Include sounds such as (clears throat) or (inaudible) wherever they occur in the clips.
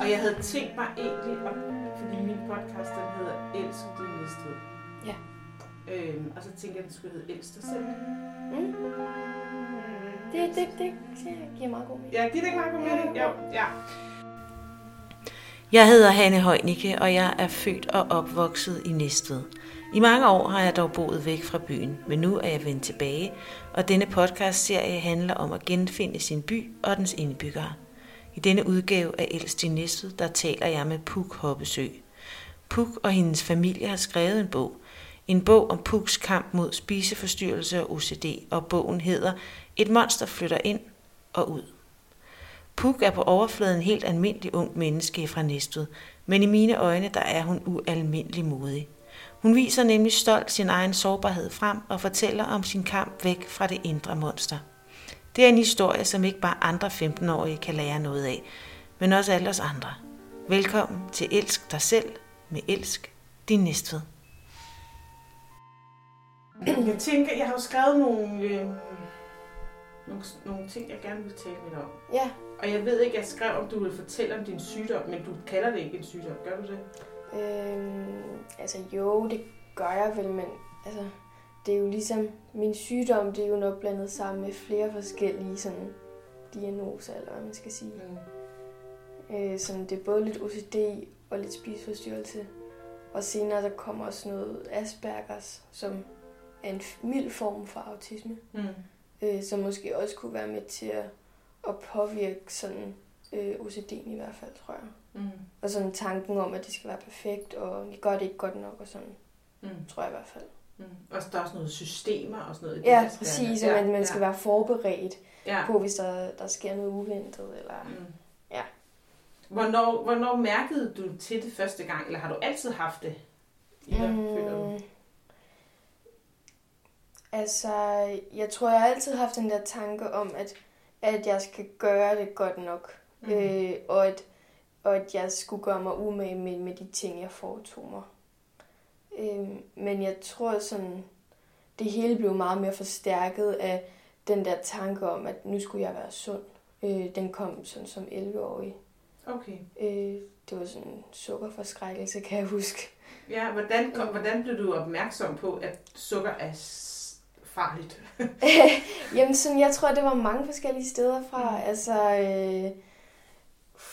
Og jeg havde tænkt mig egentlig, om, fordi min podcast den hedder Elsk din næste Ja. Øhm, og så tænkte jeg, at den skulle hedde Elsk dig selv. Mm. Det, det, det, det giver meget god mening. Ja, giver det ikke meget god mening? Jo, ja. Jeg hedder Hanne Højnicke, og jeg er født og opvokset i Næstved. I mange år har jeg dog boet væk fra byen, men nu er jeg vendt tilbage, og denne podcast-serie handler om at genfinde sin by og dens indbyggere. I denne udgave af Elst i Næstved, der taler jeg med Puk Hoppesø. Puk og hendes familie har skrevet en bog. En bog om Puks kamp mod spiseforstyrrelse og OCD, og bogen hedder Et monster flytter ind og ud. Puk er på overfladen en helt almindelig ung menneske fra Næstved, men i mine øjne der er hun ualmindelig modig. Hun viser nemlig stolt sin egen sårbarhed frem og fortæller om sin kamp væk fra det indre monster. Det er en historie, som ikke bare andre 15-årige kan lære noget af, men også alle os andre. Velkommen til Elsk dig selv med Elsk din Næstved. Jeg tænker, jeg har jo skrevet nogle, øh, nogle, nogle ting, jeg gerne vil tale lidt om. Ja, Og jeg ved ikke, jeg skrev, om du vil fortælle om din sygdom, men du kalder det ikke en sygdom. Gør du det? øhm, altså jo, det gør jeg vel, men altså, det er jo ligesom, min sygdom, det er jo nok blandet sammen med flere forskellige sådan, diagnoser, eller hvad man skal sige. Mm. Øh, sådan, det er både lidt OCD og lidt spiseforstyrrelse. Og senere der kommer også noget Aspergers, som er en mild form for autisme, Mm. øh, som måske også kunne være med til at, at påvirke sådan øh, OCD'en i hvert fald, tror jeg. Mm. Og sådan tanken om, at det skal være perfekt, og vi gør det ikke godt nok, og sådan, Mm. tror jeg i hvert fald. Mm. Og der er også noget systemer og sådan noget. Ja, præcis, at man, man skal være forberedt ja. på, hvis der, der sker noget uventet, eller... Mm. Ja. Hvornår, hvornår mærkede du til det første gang, eller har du altid haft det? I dig, føler du? Mm. Altså, jeg tror, jeg har altid haft den der tanke om, at, at jeg skal gøre det godt nok. Mm. Mm. Øh, og, at, og at jeg skulle gøre mig umage med, med de ting, jeg foretog mig. Øh, men jeg tror sådan, det hele blev meget mere forstærket af den der tanke om, at nu skulle jeg være sund. Øh, den kom sådan som 11-årig. Okay. Øh, det var sådan en sukkerforskrækkelse, kan jeg huske. Ja, hvordan, kom, hvordan blev du opmærksom på, at sukker er farligt? (laughs) Jamen, sådan, jeg tror, det var mange forskellige steder fra. Mm. Altså, øh,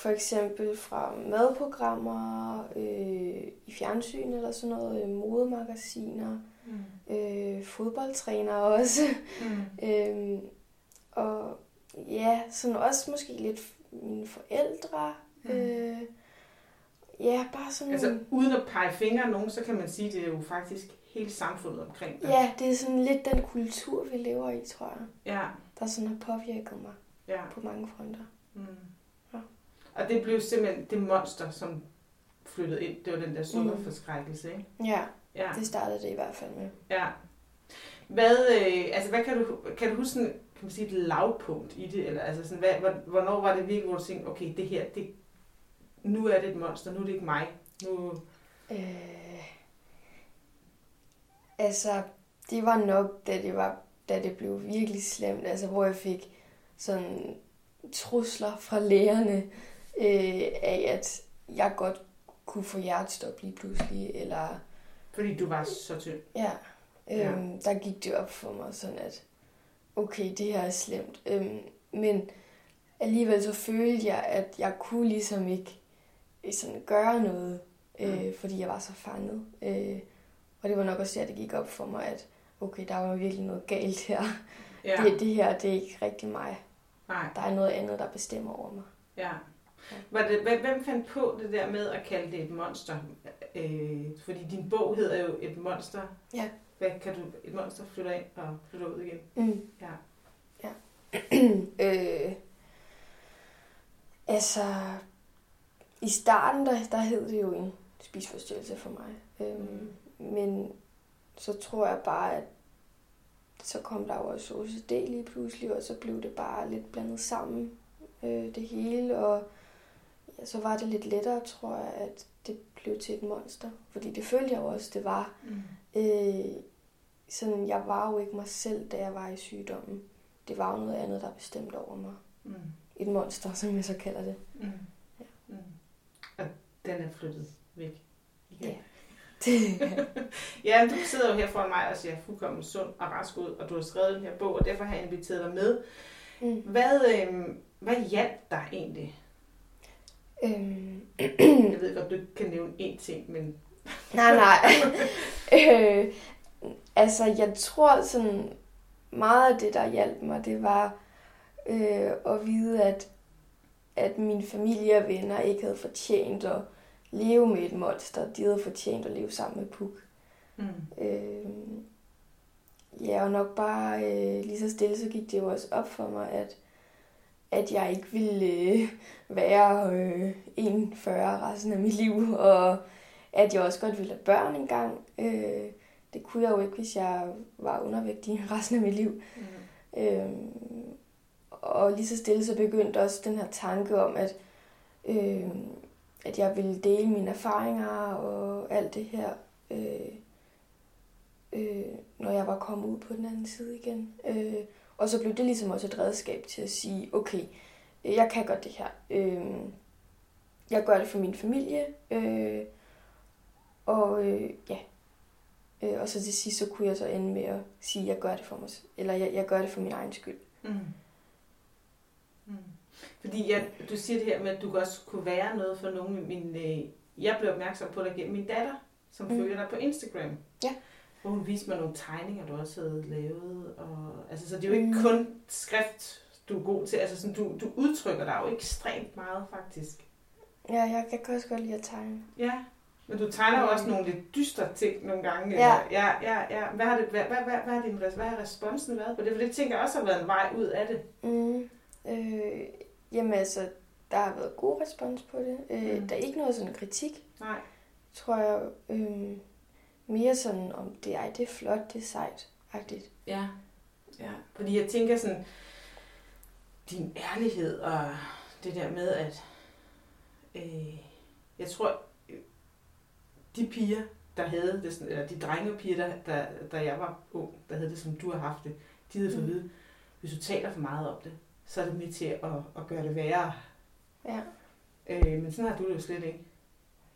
for eksempel fra madprogrammer, øh, i fjernsyn eller sådan noget, øh, modemagasiner, Mm. øh, fodboldtrænere også. Mm. (laughs) øh, og ja, sådan også måske lidt mine forældre. Mm. Øh, ja, bare sådan... Altså, uden at pege fingre nogen, så kan man sige, at det er jo faktisk hele samfundet omkring dig. Ja, det er sådan lidt den kultur, vi lever i, tror jeg, Ja, der sådan har påvirket mig ja. på mange fronter. Mm. Og det blev simpelthen det monster, som flyttede ind. Det var den der sukkerforskrækkelse, ikke? Ja, Ja. det startede det i hvert fald med. Ja. Hvad, øh, altså, hvad kan du, kan du huske sådan, kan man sige, et lavpunkt i det? Eller, altså sådan, hvad, hvor- hvornår var det virkelig, hvor du tænkte, okay, det her, det, nu er det et monster, nu er det ikke mig. Nu, Øh, altså, det var nok, da det, var, da det blev virkelig slemt, altså hvor jeg fik sådan trusler fra lægerne øh, af, at jeg godt kunne få hjertestop lige pludselig, eller fordi du var så tynd. ja, Ja. øhm, der gik det op for mig sådan, at okay, det her er slemt. Øhm, men alligevel så følte jeg, at jeg kunne ligesom ikke øh, sådan gøre noget, øh, fordi jeg var så fanget. Øh, og det var nok også der, det gik op for mig, at okay, der var virkelig noget galt her. Ja. Ja. Det, det her, det er ikke rigtig mig. Nej, Der er noget andet, der bestemmer over mig. ja. Var det, hvem, fandt på det der med at kalde det et monster? Øh, fordi din bog hedder jo Et monster. Ja. Hvad kan du, et monster flytter ind og flytter ud igen? Mm. Ja. ja. (clears throat) øh, altså, i starten, der, der hed det jo en spisforstyrrelse for mig. Øhm, men så tror jeg bare, at så kom der jo også OCD lige pludselig, og så blev det bare lidt blandet sammen, øh, det hele. Og så var det lidt lettere, tror jeg, at det blev til et monster. Fordi det følte jeg jo også, det var. Mm. Øh, sådan, jeg var jo ikke mig selv, da jeg var i sygdommen. Det var jo noget andet, der bestemte over mig. Mm. Et monster, som jeg så kalder det. Mm. Ja. Mm. den er flyttet væk. Igen. Ja. (laughs) (laughs) ja, du sidder jo her foran mig og ser fuldkommen sund og rask ud, og du har skrevet den her bog, og derfor har jeg inviteret dig med. Mm. Hvad, øh, hvad hjalp dig egentlig? Øhm, (clears throat) Jeg ved godt, du ikke kan nævne én ting, men... (laughs) nej, nej. (laughs) øh, altså, jeg tror sådan meget af det, der hjalp mig, det var øh, at vide, at, at mine familie og venner ikke havde fortjent at leve med et monster. De havde fortjent at leve sammen med Puk. Mm. Øh, ja, og nok bare øh, lige så stille, så gik det jo også op for mig, at, at jeg ikke ville øh, være øh, 41 resten af mit liv, og at jeg også godt ville have børn engang. Øh, det kunne jeg jo ikke, hvis jeg var undervægtig (laughs) resten af mit liv. Mm. Øh, og lige så stille så begyndte også den her tanke om, at, øh, at jeg ville dele mine erfaringer og alt det her, øh, øh, når jeg var kommet ud på den anden side igen. Øh, og så blev det ligesom også et redskab til at sige, okay, jeg kan godt det her. Øh, jeg gør det for min familie. Øh, og øh, ja, øh, og så til sidst så kunne jeg så ende med at sige, jeg gør det for mig, eller jeg, jeg gør det for min egen skyld. Mm. Mm. Fordi jeg, du siger det her med, at du også kunne være noget for nogen. Min, øh, jeg blev opmærksom på dig gennem min datter, som mm. følger dig på Instagram. Ja. Hvor hun viste mig nogle tegninger, du også havde lavet. Og, altså, så det er jo ikke kun skrift, du er god til. Altså, sådan, du, du udtrykker dig jo ekstremt meget, faktisk. Ja, jeg, kan også godt lide at tegne. Ja. Men du tegner jo også nogle lidt dystre ting nogle gange. Ja. Eller, ja, ja, ja. Hvad, har det, hvad, hvad, hvad, hvad, er din, hvad har responsen været på det? For det tænker jeg også har været en vej ud af det. Mm. Øh, jamen altså, der har været god respons på det. Øh, Mm. Der er ikke noget sådan kritik, Nej. tror jeg. Øh, mere sådan om det, ej, det er flot, det er sejt, agtigt. Ja. ja. Fordi jeg tænker sådan, din ærlighed og det der med, at øh, jeg tror, de piger, der havde det, sådan, eller de drenge og piger, der, der, da jeg var ung, der havde det, som du har haft det, de havde fået at Mm. vide, hvis du taler for meget om det, så er det med til at, at gøre det værre. Ja. Øh, men sådan har du det jo slet ikke.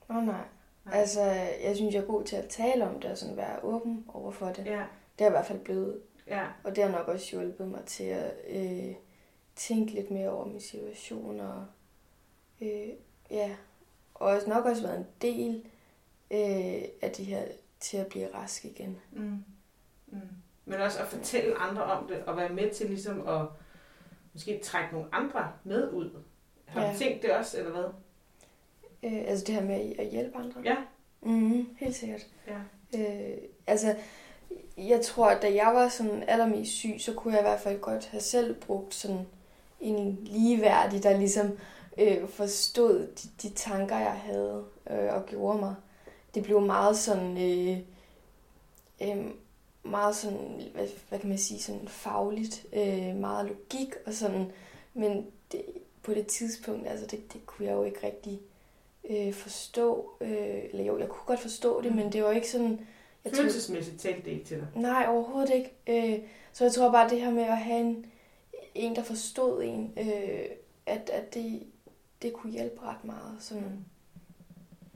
Åh oh, nej. Nej. Altså, jeg synes, jeg er god til at tale om det og sådan være åben over for det. Ja, Det har jeg i hvert fald blevet. ja, Og det har nok også hjulpet mig til at øh, tænke lidt mere over min situation. Og, øh, ja. og også nok også været en del øh, af det her til at blive rask igen. Mm. Mm. Men også at fortælle andre om det, og være med til ligesom at måske trække nogle andre med ud. Har. Ja. du tænkt det også, eller hvad? Øh, altså det her med at hjælpe andre. Ja. Mm, helt sikkert. Ja. Øh, altså, jeg tror, at da jeg var sådan allermest syg, så kunne jeg i hvert fald godt have selv brugt sådan en ligeværdig, der ligesom øh, forstod de, de tanker, jeg havde øh, og gjorde mig. Det blev meget sådan, øh, øh, meget sådan, hvad, hvad kan man sige, sådan fagligt, øh, meget logik og sådan, men det, på det tidspunkt, altså det, det kunne jeg jo ikke rigtig øh, forstå, øh, eller jo, jeg kunne godt forstå det, men det var ikke sådan, jeg Følelsesmæssigt talte det ikke til dig. nej, overhovedet ikke. Øh, så jeg tror bare, det her med at have en, en der forstod en, øh, at, at det, det kunne hjælpe ret meget. Sådan,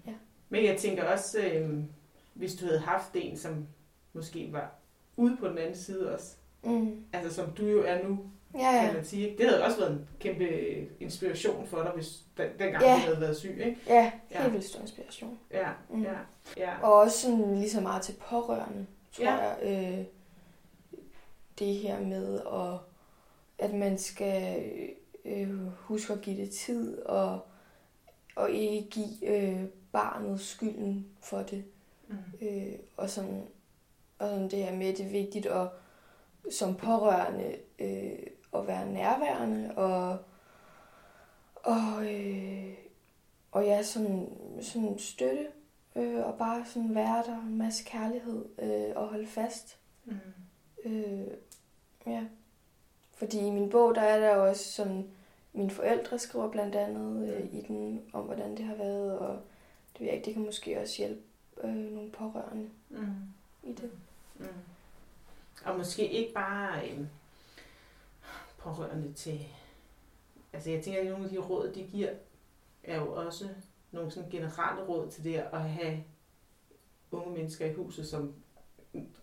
Ja. Men jeg tænker også, øh, hvis du havde haft en, som måske var ude på den anden side også, mm, altså som du jo er nu, ja, kan ja, man sige. ikke? Det havde også været en kæmpe inspiration for dig, hvis den, dengang Ja. du havde været syg, ikke? ja, helt Ja. vildt stor inspiration. Ja, Mm. ja, ja. Og også sådan lige så meget til pårørende, tror Ja. jeg. Øh, det her med, at, at man skal øh, huske at give det tid, og, og ikke give øh, barnet skylden for det. Mm. Øh, og, sådan, og sådan det her med, at det er vigtigt at, som pårørende øh, at være nærværende og, og, øh, og ja, sådan, sådan støtte øh, og bare sådan være der, en masse kærlighed øh, og holde fast. Mm. Øh, ja. Fordi i min bog, der er der også sådan, mine forældre skriver blandt andet øh, i den, om hvordan det har været, og det ved jeg ikke, det kan måske også hjælpe øh, nogle pårørende Mm. i det. Mm. Og måske ikke bare øh, pårørende til... Altså jeg tænker, at nogle af de råd, de giver, er jo også nogle sådan generelle råd til det at have unge mennesker i huset, som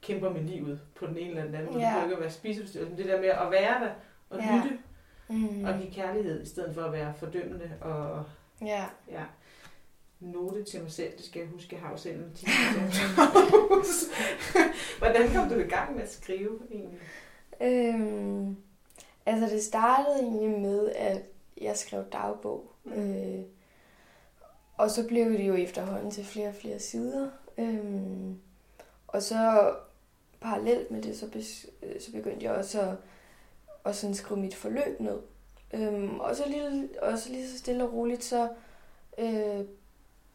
kæmper med livet på den ene eller den anden måde. Ja. Det behøver ikke at være spiseforstyrrelse, men det der med at være der og Ja. lytte Mm. og give kærlighed, i stedet for at være fordømmende og Ja. ja, note til mig selv. Det skal jeg huske, jeg har jo selv en. (laughs) Hvordan kom du i gang med at skrive egentlig? Øhm, altså det startede egentlig med, at jeg skrev dagbog. Øh, og så blev det jo efterhånden til flere og flere sider. Øhm, og så parallelt med det, så, bes, øh, så begyndte jeg også at, at sådan skrive mit forløb ned. Øhm, og, så lige, og så lige så stille og roligt, så, øh,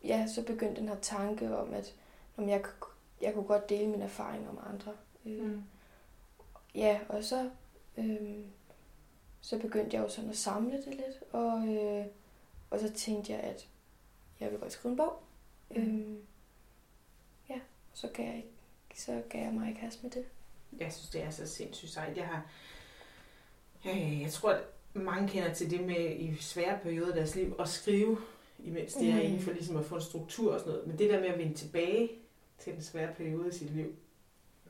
ja, så begyndte den her tanke om, at om jeg, jeg kunne godt dele mine erfaringer med andre. Øh, Mm. Ja, og så, øhm, så begyndte jeg jo sådan at samle det lidt, og, øh, og så tænkte jeg, at jeg vil godt skrive en bog. Mm. Øhm, ja, så kan jeg, ikke- så gav jeg mig i kast med det. Jeg synes, det er så sindssygt sejt. Jeg har... Øh, jeg tror, at mange kender til det med i svære perioder af deres liv at skrive, imens de er Mhm. inde for ligesom at få en struktur og sådan noget. Men det der med at vende tilbage til den svære periode i sit liv,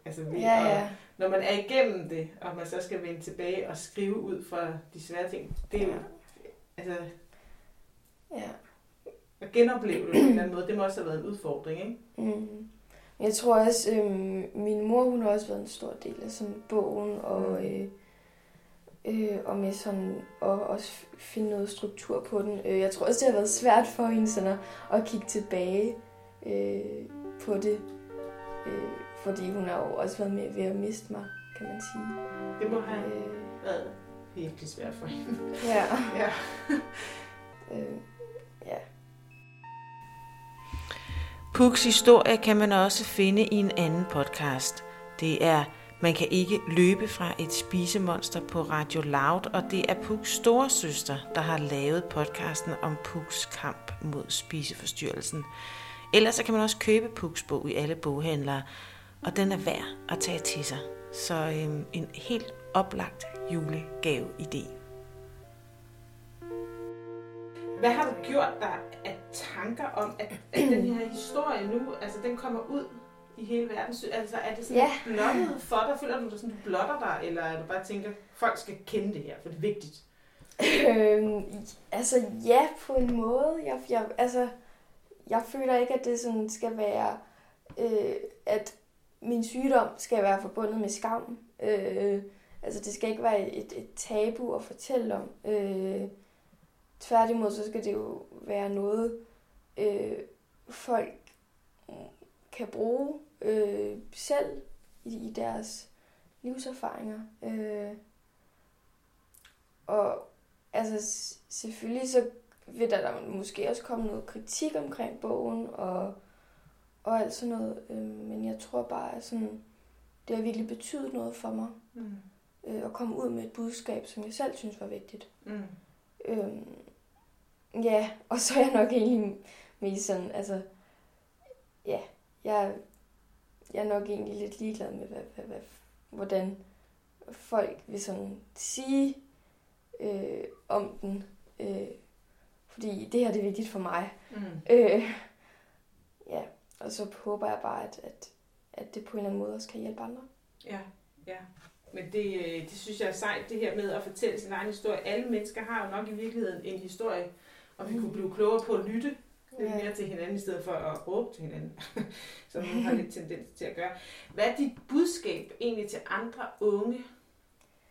altså ved Ja, at- ja. når man er igennem det, og man så skal vende tilbage og skrive ud fra de svære ting, det er jo, Ja. altså, Ja. at genopleve det på en eller anden måde, det må også have været en udfordring, ikke? Mm. Jeg tror også, øhm, min mor, hun har også været en stor del af sådan bogen, og, Mm. øh, øh, og med sådan, og også finde noget struktur på den. Øh, jeg tror også, det har været svært for hende sådan at, at kigge tilbage øh, på det, øh, fordi hun har jo også været med ved at miste mig, kan man sige. Det må have Øh, været virkelig svært for hende. ja. (laughs) Ja. (laughs) Øh, ja. Puks historie kan man også finde i en anden podcast. Det er Man kan ikke løbe fra et spisemonster på Radio Loud, og det er Puks store søster, der har lavet podcasten om Puks kamp mod spiseforstyrrelsen. Ellers så kan man også købe Puks bog i alle boghandlere, og den er værd at tage til sig. Så øhm, en helt oplagt julegave-idé. Hvad har du gjort dig af tanker om, at, at den her historie nu, altså den kommer ud i hele verden? Altså er det sådan Ja. blottet for dig? Føler du dig sådan, du blotter dig, eller er du bare tænker, folk skal kende det her, for det er vigtigt? Øhm, altså ja, på en måde. Jeg, jeg, altså, jeg føler ikke, at det sådan skal være, øh, at min sygdom skal være forbundet med skam. Øh, altså det skal ikke være et, et tabu at fortælle om. Øh, tværtimod, så skal det jo være noget, øh, folk kan bruge øh, selv i, i deres livserfaringer. Øh, og altså selvfølgelig så vil der, der måske også komme noget kritik omkring bogen og, og alt sådan noget. Øh, men jeg tror bare, at sådan, det har virkelig betydet noget for mig Mm. øh, at komme ud med et budskab, som jeg selv synes var vigtigt. Mm. Øhm, ja, og så er jeg nok egentlig mest sådan, altså, ja, jeg, jeg er nok egentlig lidt ligeglad med, hvad, hvad, hvad, hvordan folk vil sådan sige øh, om den. Øh, fordi det her det er vigtigt for mig. Mm. Øh, ja, og så håber jeg bare, at, at, at det på en eller anden måde også kan hjælpe andre. Ja, ja. Men det, øh, det synes jeg er sejt, det her med at fortælle sin egen historie. Alle mennesker har jo nok i virkeligheden en historie, og vi Mm. kunne blive klogere på at lytte lidt Ja. mere til hinanden, i stedet for at råbe til hinanden, (laughs) som nogle har lidt tendens til at gøre. Hvad er dit budskab egentlig til andre unge,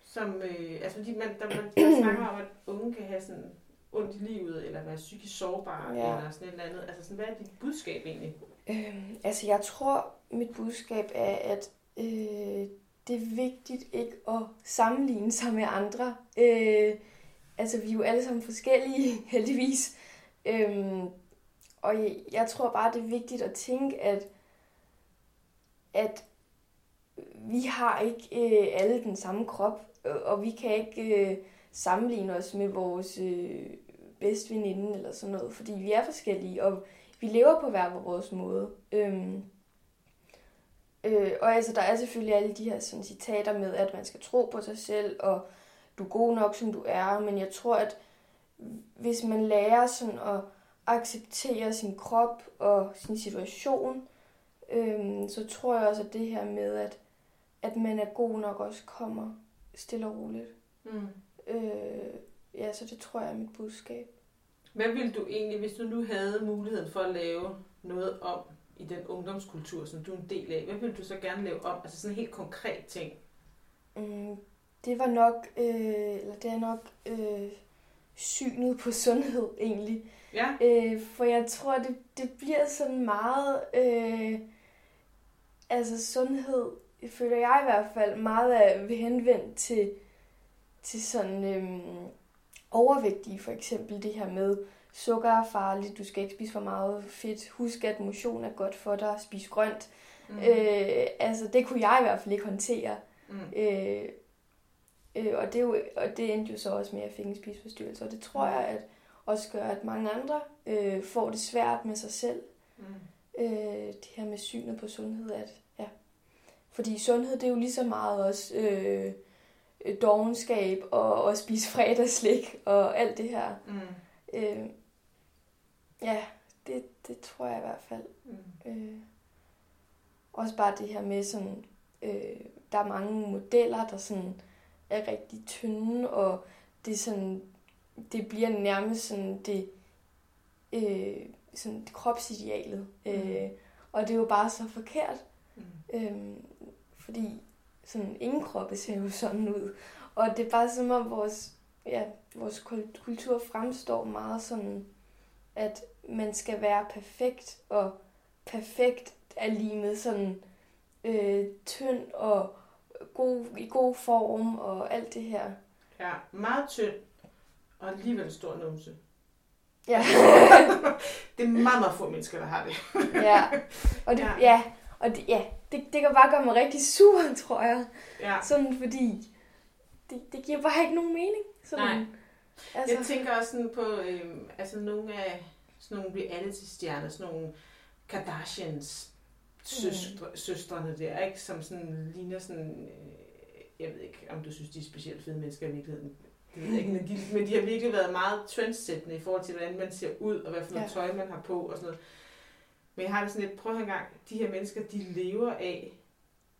som, øh, altså fordi man, der, man, man (clears throat) snakker om, at unge kan have sådan ondt i livet, eller være psykisk sårbare, Ja. eller sådan et eller andet. Altså sådan, hvad er dit budskab egentlig? Øhm, altså, jeg tror, mit budskab er, at øh, det er vigtigt ikke at sammenligne sig med andre. Øh, altså, vi er jo alle sammen forskellige, (laughs) heldigvis. Øhm, og jeg, jeg tror bare, det er vigtigt at tænke, at, at vi har ikke øh, alle den samme krop, og vi kan ikke øh, sammenligne os med vores øh, bedste veninde eller sådan noget, fordi vi er forskellige, og vi lever på hver vores måde. Øhm, øh, og altså, der er selvfølgelig alle de her sådan, citater med, at man skal tro på sig selv, og du er god nok, som du er, men jeg tror, at hvis man lærer sådan at, acceptere sin krop og sin situation, øhm, så tror jeg også, at det her med, at, at man er god nok, også kommer stille og roligt. Mm. Øh, ja, så det tror jeg er mit budskab. Hvad ville du egentlig, hvis du nu havde muligheden for at lave noget om i den ungdomskultur, som du er en del af, hvad ville du så gerne lave om? Altså sådan en helt konkret ting. Mm, det var nok, øh, eller det er nok øh, synet på sundhed egentlig. Ja. Øh, for jeg tror, det, det bliver sådan meget, øh, altså sundhed, føler jeg i hvert fald, meget af henvendt til, til sådan øh, overvægtige for eksempel det her med, sukker er farligt, du skal ikke spise for meget fedt, husk at motion er godt for dig, spis grønt. Mm. Øh, altså det kunne jeg i hvert fald ikke håndtere. Mm. Øh, øh, og, det er jo, og det endte jo så også med, at jeg fik en spiseforstyrrelse, og det tror jeg at også gør, at mange andre øh, får det svært med sig selv. Mm. Øh, det her med synet på sundhed, at ja. Fordi sundhed, det er jo lige så meget også øh, dogenskab og at spise fredagslik og alt det her. Mm. Øh, ja, det, det tror jeg i hvert fald. Mm. Øh, også bare det her med sådan, øh, der er mange modeller, der sådan er rigtig tynde, og det sådan, det bliver nærmest sådan det, øh, sådan det kropsidealet. Mm. Øh, og det er jo bare så forkert. Mm. Øh, fordi sådan ingen kroppe ser jo sådan ud. Og det er bare som om vores, ja, vores kultur fremstår meget sådan, at man skal være perfekt, og perfekt er lige med sådan øh, tynd og god, i god form og alt det her. Ja, meget tynd og alligevel stor numse. Ja. (laughs) det er meget, meget få mennesker, der har det. ja, og det, ja. ja, og det, ja, det, det kan bare gøre mig rigtig sur, (laughs) tror jeg. Ja. Sådan fordi, det, det giver bare ikke nogen mening. Sådan, Nej. Altså. Jeg tænker også sådan på, øh, altså nogle af sådan nogle reality-stjerner, sådan nogle Kardashians søstre, mm. søstrene der, ikke? som sådan ligner sådan, øh, jeg ved ikke, om du synes, de er specielt fede mennesker i virkeligheden. Det ved jeg ikke, men de, men de har virkelig været meget trendsættende i forhold til, hvordan man ser ud, og hvad for noget ja. tøj man har på og sådan noget. Men jeg har det sådan lidt, prøv en gang, de her mennesker, de lever af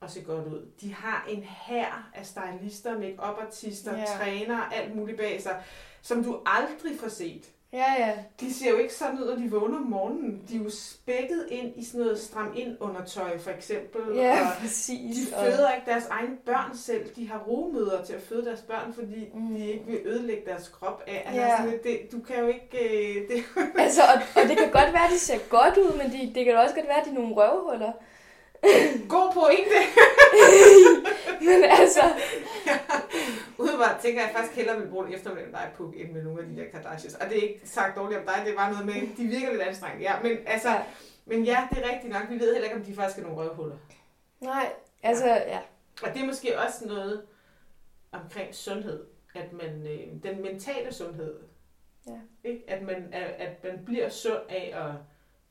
at se godt ud. De har en hær af stylister, make-up-artister, ja. trænere, alt muligt bag sig, som du aldrig får set. Ja, ja. De ser jo ikke sådan ud, når de vågner om morgenen. De er jo spækket ind i sådan noget stram ind undertøj, for eksempel. Ja, og præcis. De føder og... ikke deres egne børn selv. De har rumøder til at føde deres børn, fordi mm. de ikke vil ødelægge deres krop af. Altså, ja. sådan, det, du kan jo ikke... Øh, det... altså, og, og, det kan godt være, at de ser godt ud, men de, det kan også godt være, at de er nogle røvhuller. God pointe. (laughs) Men altså... ja. Udebart tænker jeg faktisk hellere vil bruge en eftermiddag med dig på, end med nogle af de der Kardashians. Og det er ikke sagt dårligt om dig, det er bare noget med, de virker lidt anstrengt. Ja, men altså... Ja. Men ja, det er rigtigt nok. Vi ved heller ikke, om de faktisk er nogle røvhuller. Nej, altså, ja. ja. Og det er måske også noget omkring sundhed. At man, øh, den mentale sundhed. Ja. Ikke? At, man, at man bliver sund af at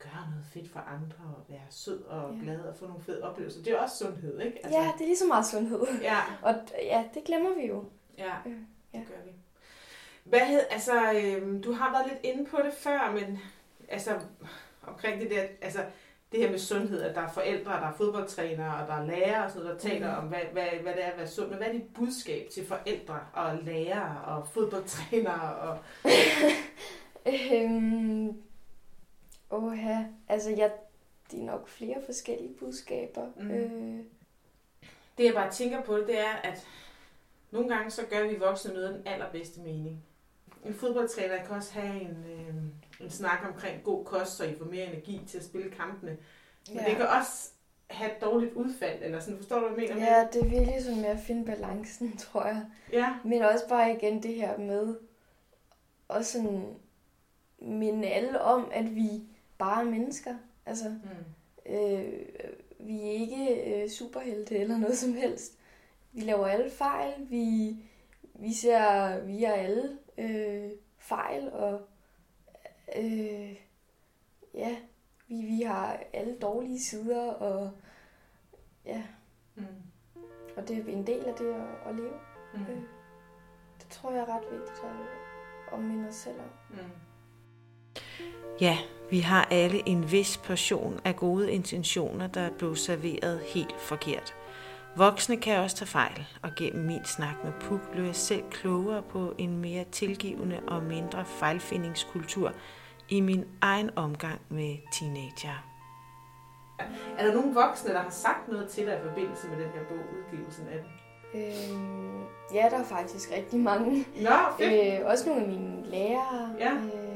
gøre noget fedt for andre, og være sød og ja. glad og få nogle fede oplevelser. Det er også sundhed, ikke? Altså, ja, det er lige så meget sundhed. Ja. og ja, det glemmer vi jo. Ja, øh, ja. det gør vi. Hvad hed, altså, øh, du har været lidt inde på det før, men altså, omkring det der, altså, det her med sundhed, at der er forældre, der er fodboldtrænere, og der er lærere, og sådan noget, der taler mm. om, hvad, hvad, hvad det er at være sund. Men hvad er dit budskab til forældre og lærere og fodboldtrænere? Og... (laughs) øhm, Åh, ja. Altså, jeg, det er nok flere forskellige budskaber. Mm. Øh. Det, jeg bare tænker på, det er, at nogle gange så gør vi voksne noget af den allerbedste mening. En fodboldtræner kan også have en, øh, en snak omkring god kost, så I får mere energi til at spille kampene. Men ja. det kan også have et dårligt udfald, eller sådan, forstår du, hvad jeg mener? Ja, det er virkelig sådan med at finde balancen, (laughs) tror jeg. Ja. Men også bare igen det her med, også sådan minde alle om, at vi bare mennesker. Altså, mm. øh, vi er ikke øh, superhelte eller noget som helst. Vi laver alle fejl. Vi, vi ser, vi er alle øh, fejl, og øh, ja, vi, vi har alle dårlige sider, og ja, mm. og det er en del af det at, at leve. Mm. Øh, det tror jeg er ret vigtigt at, at minde os selv om. Mm. Ja, vi har alle en vis portion af gode intentioner, der er blevet serveret helt forkert. Voksne kan også tage fejl, og gennem min snak med Puk blev jeg selv klogere på en mere tilgivende og mindre fejlfindingskultur i min egen omgang med teenager. Er der nogen voksne, der har sagt noget til dig i forbindelse med den her bog, udgivelsen af den? Øhm, ja, der er faktisk rigtig mange. Nå, fedt. Øh, også nogle af mine lærere. Ja. Øh,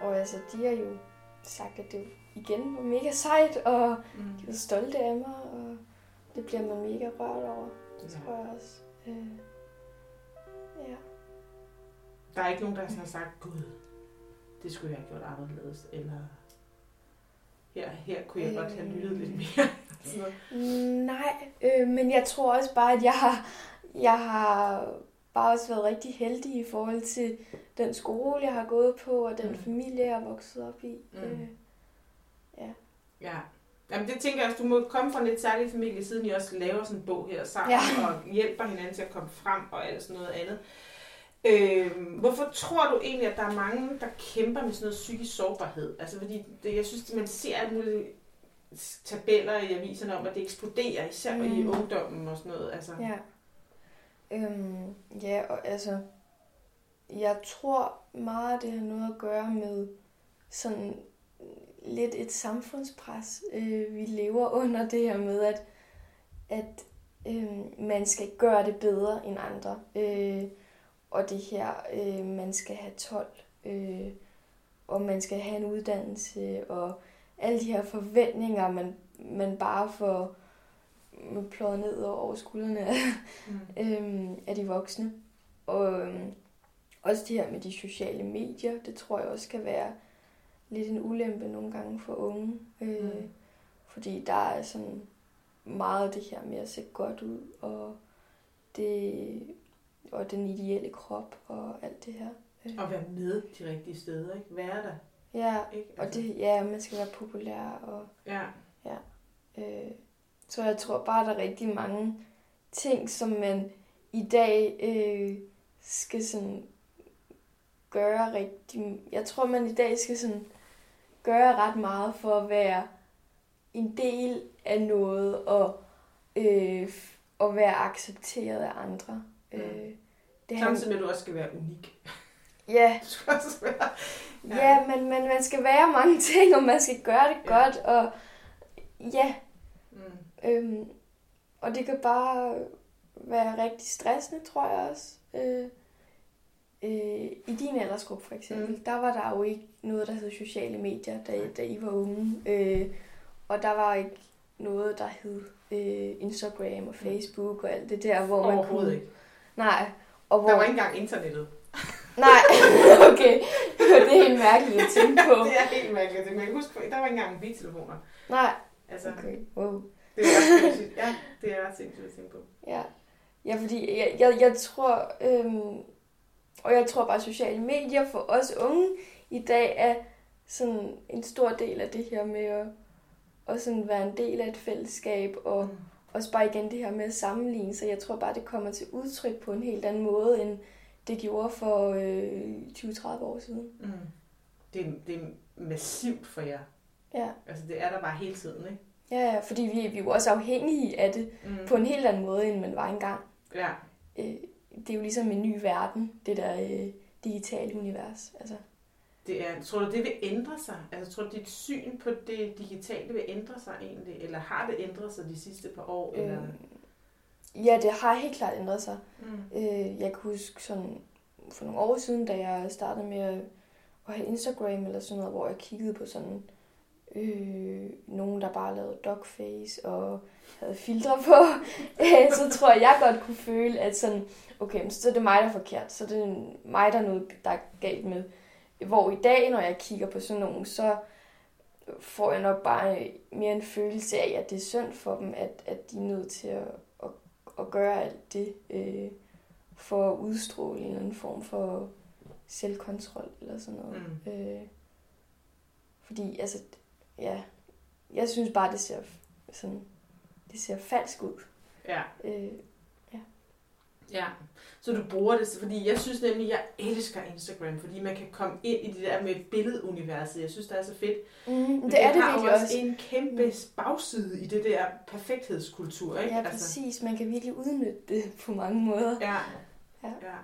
og altså, de har jo sagt, at det igen var mega sejt, og Mm. de var stolte af mig, og det bliver man mega rørt over, det Ja. tror jeg også. Øh, ja. Der er ikke nogen, der har sagt, gud, det skulle jeg have gjort anderledes, eller her, her kunne jeg godt have Øh. lyttet lidt mere. (laughs) Sådan noget. Nej, øh, men jeg tror også bare, at jeg har, jeg har bare også været rigtig heldig i forhold til den skole, jeg har gået på, og den Mm. familie, jeg er vokset op i. Mm. Øh, Ja. Jamen det tænker jeg også, du må komme fra en lidt særlig familie, siden I også laver sådan en bog her sammen, Ja. og hjælper hinanden til at komme frem og alt sådan noget andet. Øh, hvorfor tror du egentlig, at der er mange, der kæmper med sådan noget psykisk sårbarhed? Altså fordi det, jeg synes, man ser alle mulige tabeller i aviserne om, at det eksploderer, især mm. i Mm. ungdommen og sådan noget. Altså. Ja. Øhm, ja, og altså, jeg tror meget, det har noget at gøre med sådan lidt et samfundspres, øh, vi lever under det her med, at, at øh, man skal gøre det bedre end andre. Øh, og det her, øh, man skal have 12, øh, og man skal have en uddannelse, og alle de her forventninger, man, man bare får pløjet ned over skuldrene af, Mm. (laughs) øhm, af de voksne. Og øhm, også det her med de sociale medier, det tror jeg også kan være lidt en ulempe nogle gange for unge. Øh, Mm. Fordi der er sådan meget det her med at se godt ud, og, det, og den ideelle krop og alt det her. Øh, Og være med de rigtige steder, ikke? Være der, ja, ikke? og det, ja, man skal være populær og Ja. Øh, så jeg tror bare, der er rigtig mange ting, som man i dag øh, skal sådan gøre rigtig... Jeg tror, man i dag skal sådan gøre ret meget for at være en del af noget og, øh, og være accepteret af andre. Mm. Øh, det Samtidig med, at du også skal være unik. (laughs) ja, Du skal også være... ja, men, men man skal være mange ting, og man skal gøre det Ja. godt, og ja. Øhm, og det kan bare være rigtig stressende, tror jeg også. Øh, øh, I din aldersgruppe for eksempel, Mm. mm. der var der jo ikke noget, der hed sociale medier, da, da I var unge. Øh, og der var ikke noget, der hed øh, Instagram og Facebook og alt det der, hvor man kunne... ikke. Nej. Og hvor... Der var ikke engang internettet. Nej, (laughs) okay. det er helt mærkeligt at tænke på. (laughs) det er helt mærkeligt. Men huske, der var ikke engang mobiltelefoner. Nej, Altså, okay. Wow. Det er sindssygt. (laughs) Ja, det er sindssygt at tænke på. Ja, ja fordi jeg, jeg, jeg tror, øhm, og jeg tror bare, at sociale medier for os unge i dag er sådan en stor del af det her med at, at sådan være en del af et fællesskab, og Mm. også bare igen det her med at sammenligne, så jeg tror bare, det kommer til udtryk på en helt anden måde, end det gjorde for øh, 20-30 år siden. Mm. Det, er, det er massivt for jer. Ja, Altså, det er der bare hele tiden, ikke? Ja, ja fordi vi, vi er jo også afhængige af det Mm. på en helt anden måde, end man var engang. Ja. Øh, det er jo ligesom en ny verden, det der øh, digitale univers. Altså, Det er, tror du, det vil ændre sig? Altså, tror du, dit syn på det digitale vil ændre sig egentlig? Eller har det ændret sig de sidste par år? Eller? Øh, ja, det har helt klart ændret sig. Mm. Øh, jeg kan huske sådan for nogle år siden, da jeg startede med at have Instagram eller sådan noget, hvor jeg kiggede på sådan øh, nogen, der bare lavede dogface og havde filtre på, (laughs) øh, så tror jeg, jeg godt kunne føle, at sådan, okay, så er det mig, der er forkert, så er det mig, der er noget, der er galt med. Hvor i dag, når jeg kigger på sådan nogen, så får jeg nok bare mere en følelse af, at det er synd for dem, at, at de er nødt til at, at, at gøre alt det, øh, for at udstråle en eller anden form for selvkontrol eller sådan noget. Mm. Øh, fordi, altså, ja, jeg synes bare, det ser sådan, det ser falsk ud. Ja. Øh, Ja, så du bruger det, fordi jeg synes nemlig, jeg elsker Instagram, fordi man kan komme ind i det der med billeduniverset. Jeg synes, det er så fedt. Mm, Men det er det har virkelig også også. en kæmpe bagside i det der perfekthedskultur, ikke? Ja, præcis. Man kan virkelig udnytte det på mange måder. Ja. Ja. ja.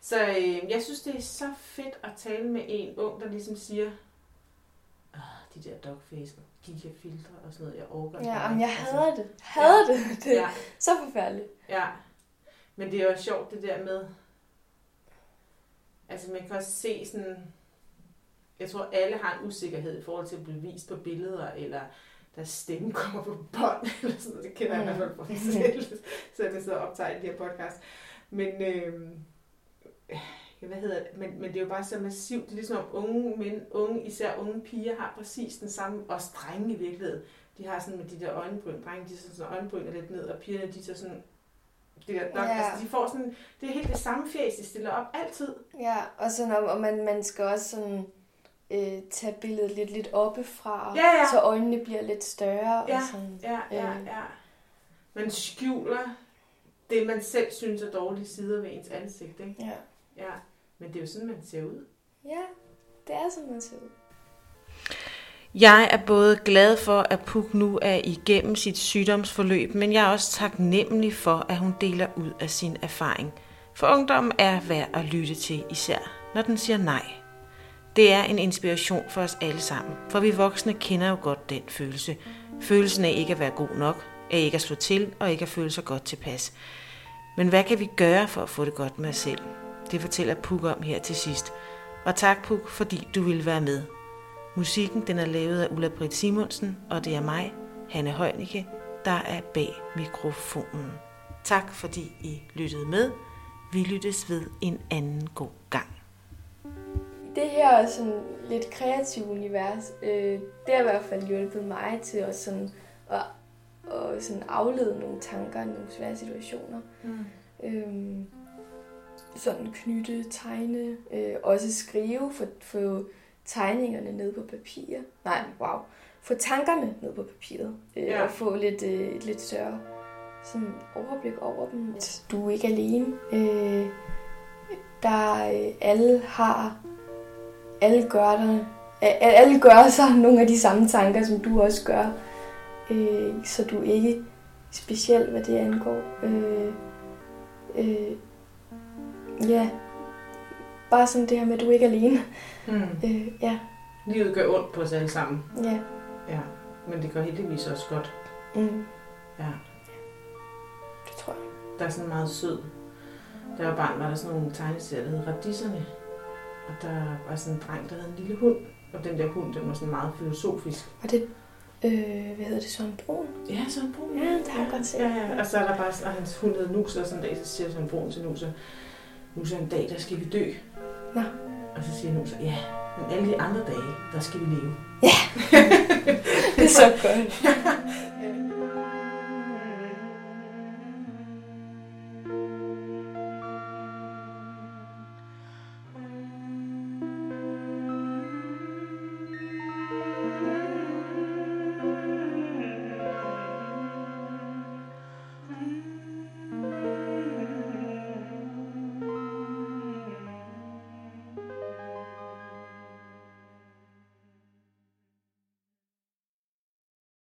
Så øh, jeg synes, det er så fedt at tale med en ung, der ligesom siger, de der dogface og de der filtre og sådan noget, jeg orker ikke Ja, mere." men jeg Altså, hader det. Hader det. Det er Ja, så forfærdeligt. ja. Men det er jo sjovt det der med, altså man kan også se sådan, jeg tror alle har en usikkerhed i forhold til at blive vist på billeder, eller deres stemme kommer på bånd, (laughs) eller sådan noget. Det kender jeg i hvert fald for mig selv, (laughs) så jeg så optager i de her podcast. Men, øh, ja, hvad hedder det? Men, men det er jo bare så massivt. Det er ligesom om unge mænd, unge, især unge piger, har præcis den samme, også drenge i virkeligheden. De har sådan med de der øjenbryn, drenge, de så sådan øjenbryn lidt ned, og pigerne, de så sådan, det der, der, Ja. altså, de får sådan, det er helt det samme fjæs, de stiller op altid. Ja, og, sådan, og- og man, man skal også sådan, øh, tage billedet lidt, lidt oppefra, Ja, ja. så øjnene bliver lidt større. Ja. Og sådan. Ja, ja, Øh. ja. Man skjuler det, man selv synes er dårlige sider ved ens ansigt, ikke? Ja. Ja. Men det er jo sådan, man ser ud. ja, det er sådan, man ser ud. Jeg er både glad for, at Puk nu er igennem sit sygdomsforløb, men jeg er også taknemmelig for, at hun deler ud af sin erfaring. For ungdommen er værd at lytte til, især når den siger nej. Det er en inspiration for os alle sammen, for vi voksne kender jo godt den følelse. Følelsen af ikke at være god nok, af ikke at slå til og ikke at føle sig godt tilpas. Men hvad kan vi gøre for at få det godt med os selv? Det fortæller Puk om her til sidst. Og tak Puk, fordi du ville være med. Musikken den er lavet af Ulla Britt Simonsen, og det er mig, Hanne Højnicke, der er bag mikrofonen. Tak fordi I lyttede med. Vi lyttes ved en anden god gang. Det her sådan lidt kreative univers, øh, det har i hvert fald hjulpet mig til at, sådan, at, at sådan aflede nogle tanker i nogle svære situationer. Mm. Øhm, sådan knytte, tegne, øh, også skrive, få, få tegningerne ned på papir. Nej, wow. Få tankerne ned på papiret. Øh, Ja. Og få lidt, øh, et lidt større sådan overblik over dem. Du er ikke alene. Øh, der øh, alle har, alle gør der, alle gør sig (laughs) nogle af de samme tanker, som du også gør. Øh, så du er ikke speciel, hvad det angår. Øh, øh, ja, bare sådan det her med, at du ikke er alene. Mm. Øh, ja, Livet gør ondt på os alle sammen. ja. Ja. Men det gør heldigvis også godt. Mm, Ja. det tror jeg. Der er sådan meget sød. Da jeg var barn, var der sådan nogle tegneserier, der hed Radisserne. Og der var sådan en dreng, der havde en lille hund. Og den der hund, den var sådan meget filosofisk. Og det, øh, hvad hedder det, Søren Brun? Ja, sådan brun. Ja, det har jeg godt set. Ja, ja. Og så er der bare, og hans hund hedder Nus, og sådan en dag, så siger sådan brun til Nus, Nus, en dag, der skal vi dø. Nå. Og så siger Nus, ja, men alle de andre dage, der skal vi leve. (laughs) Det er så godt. (laughs)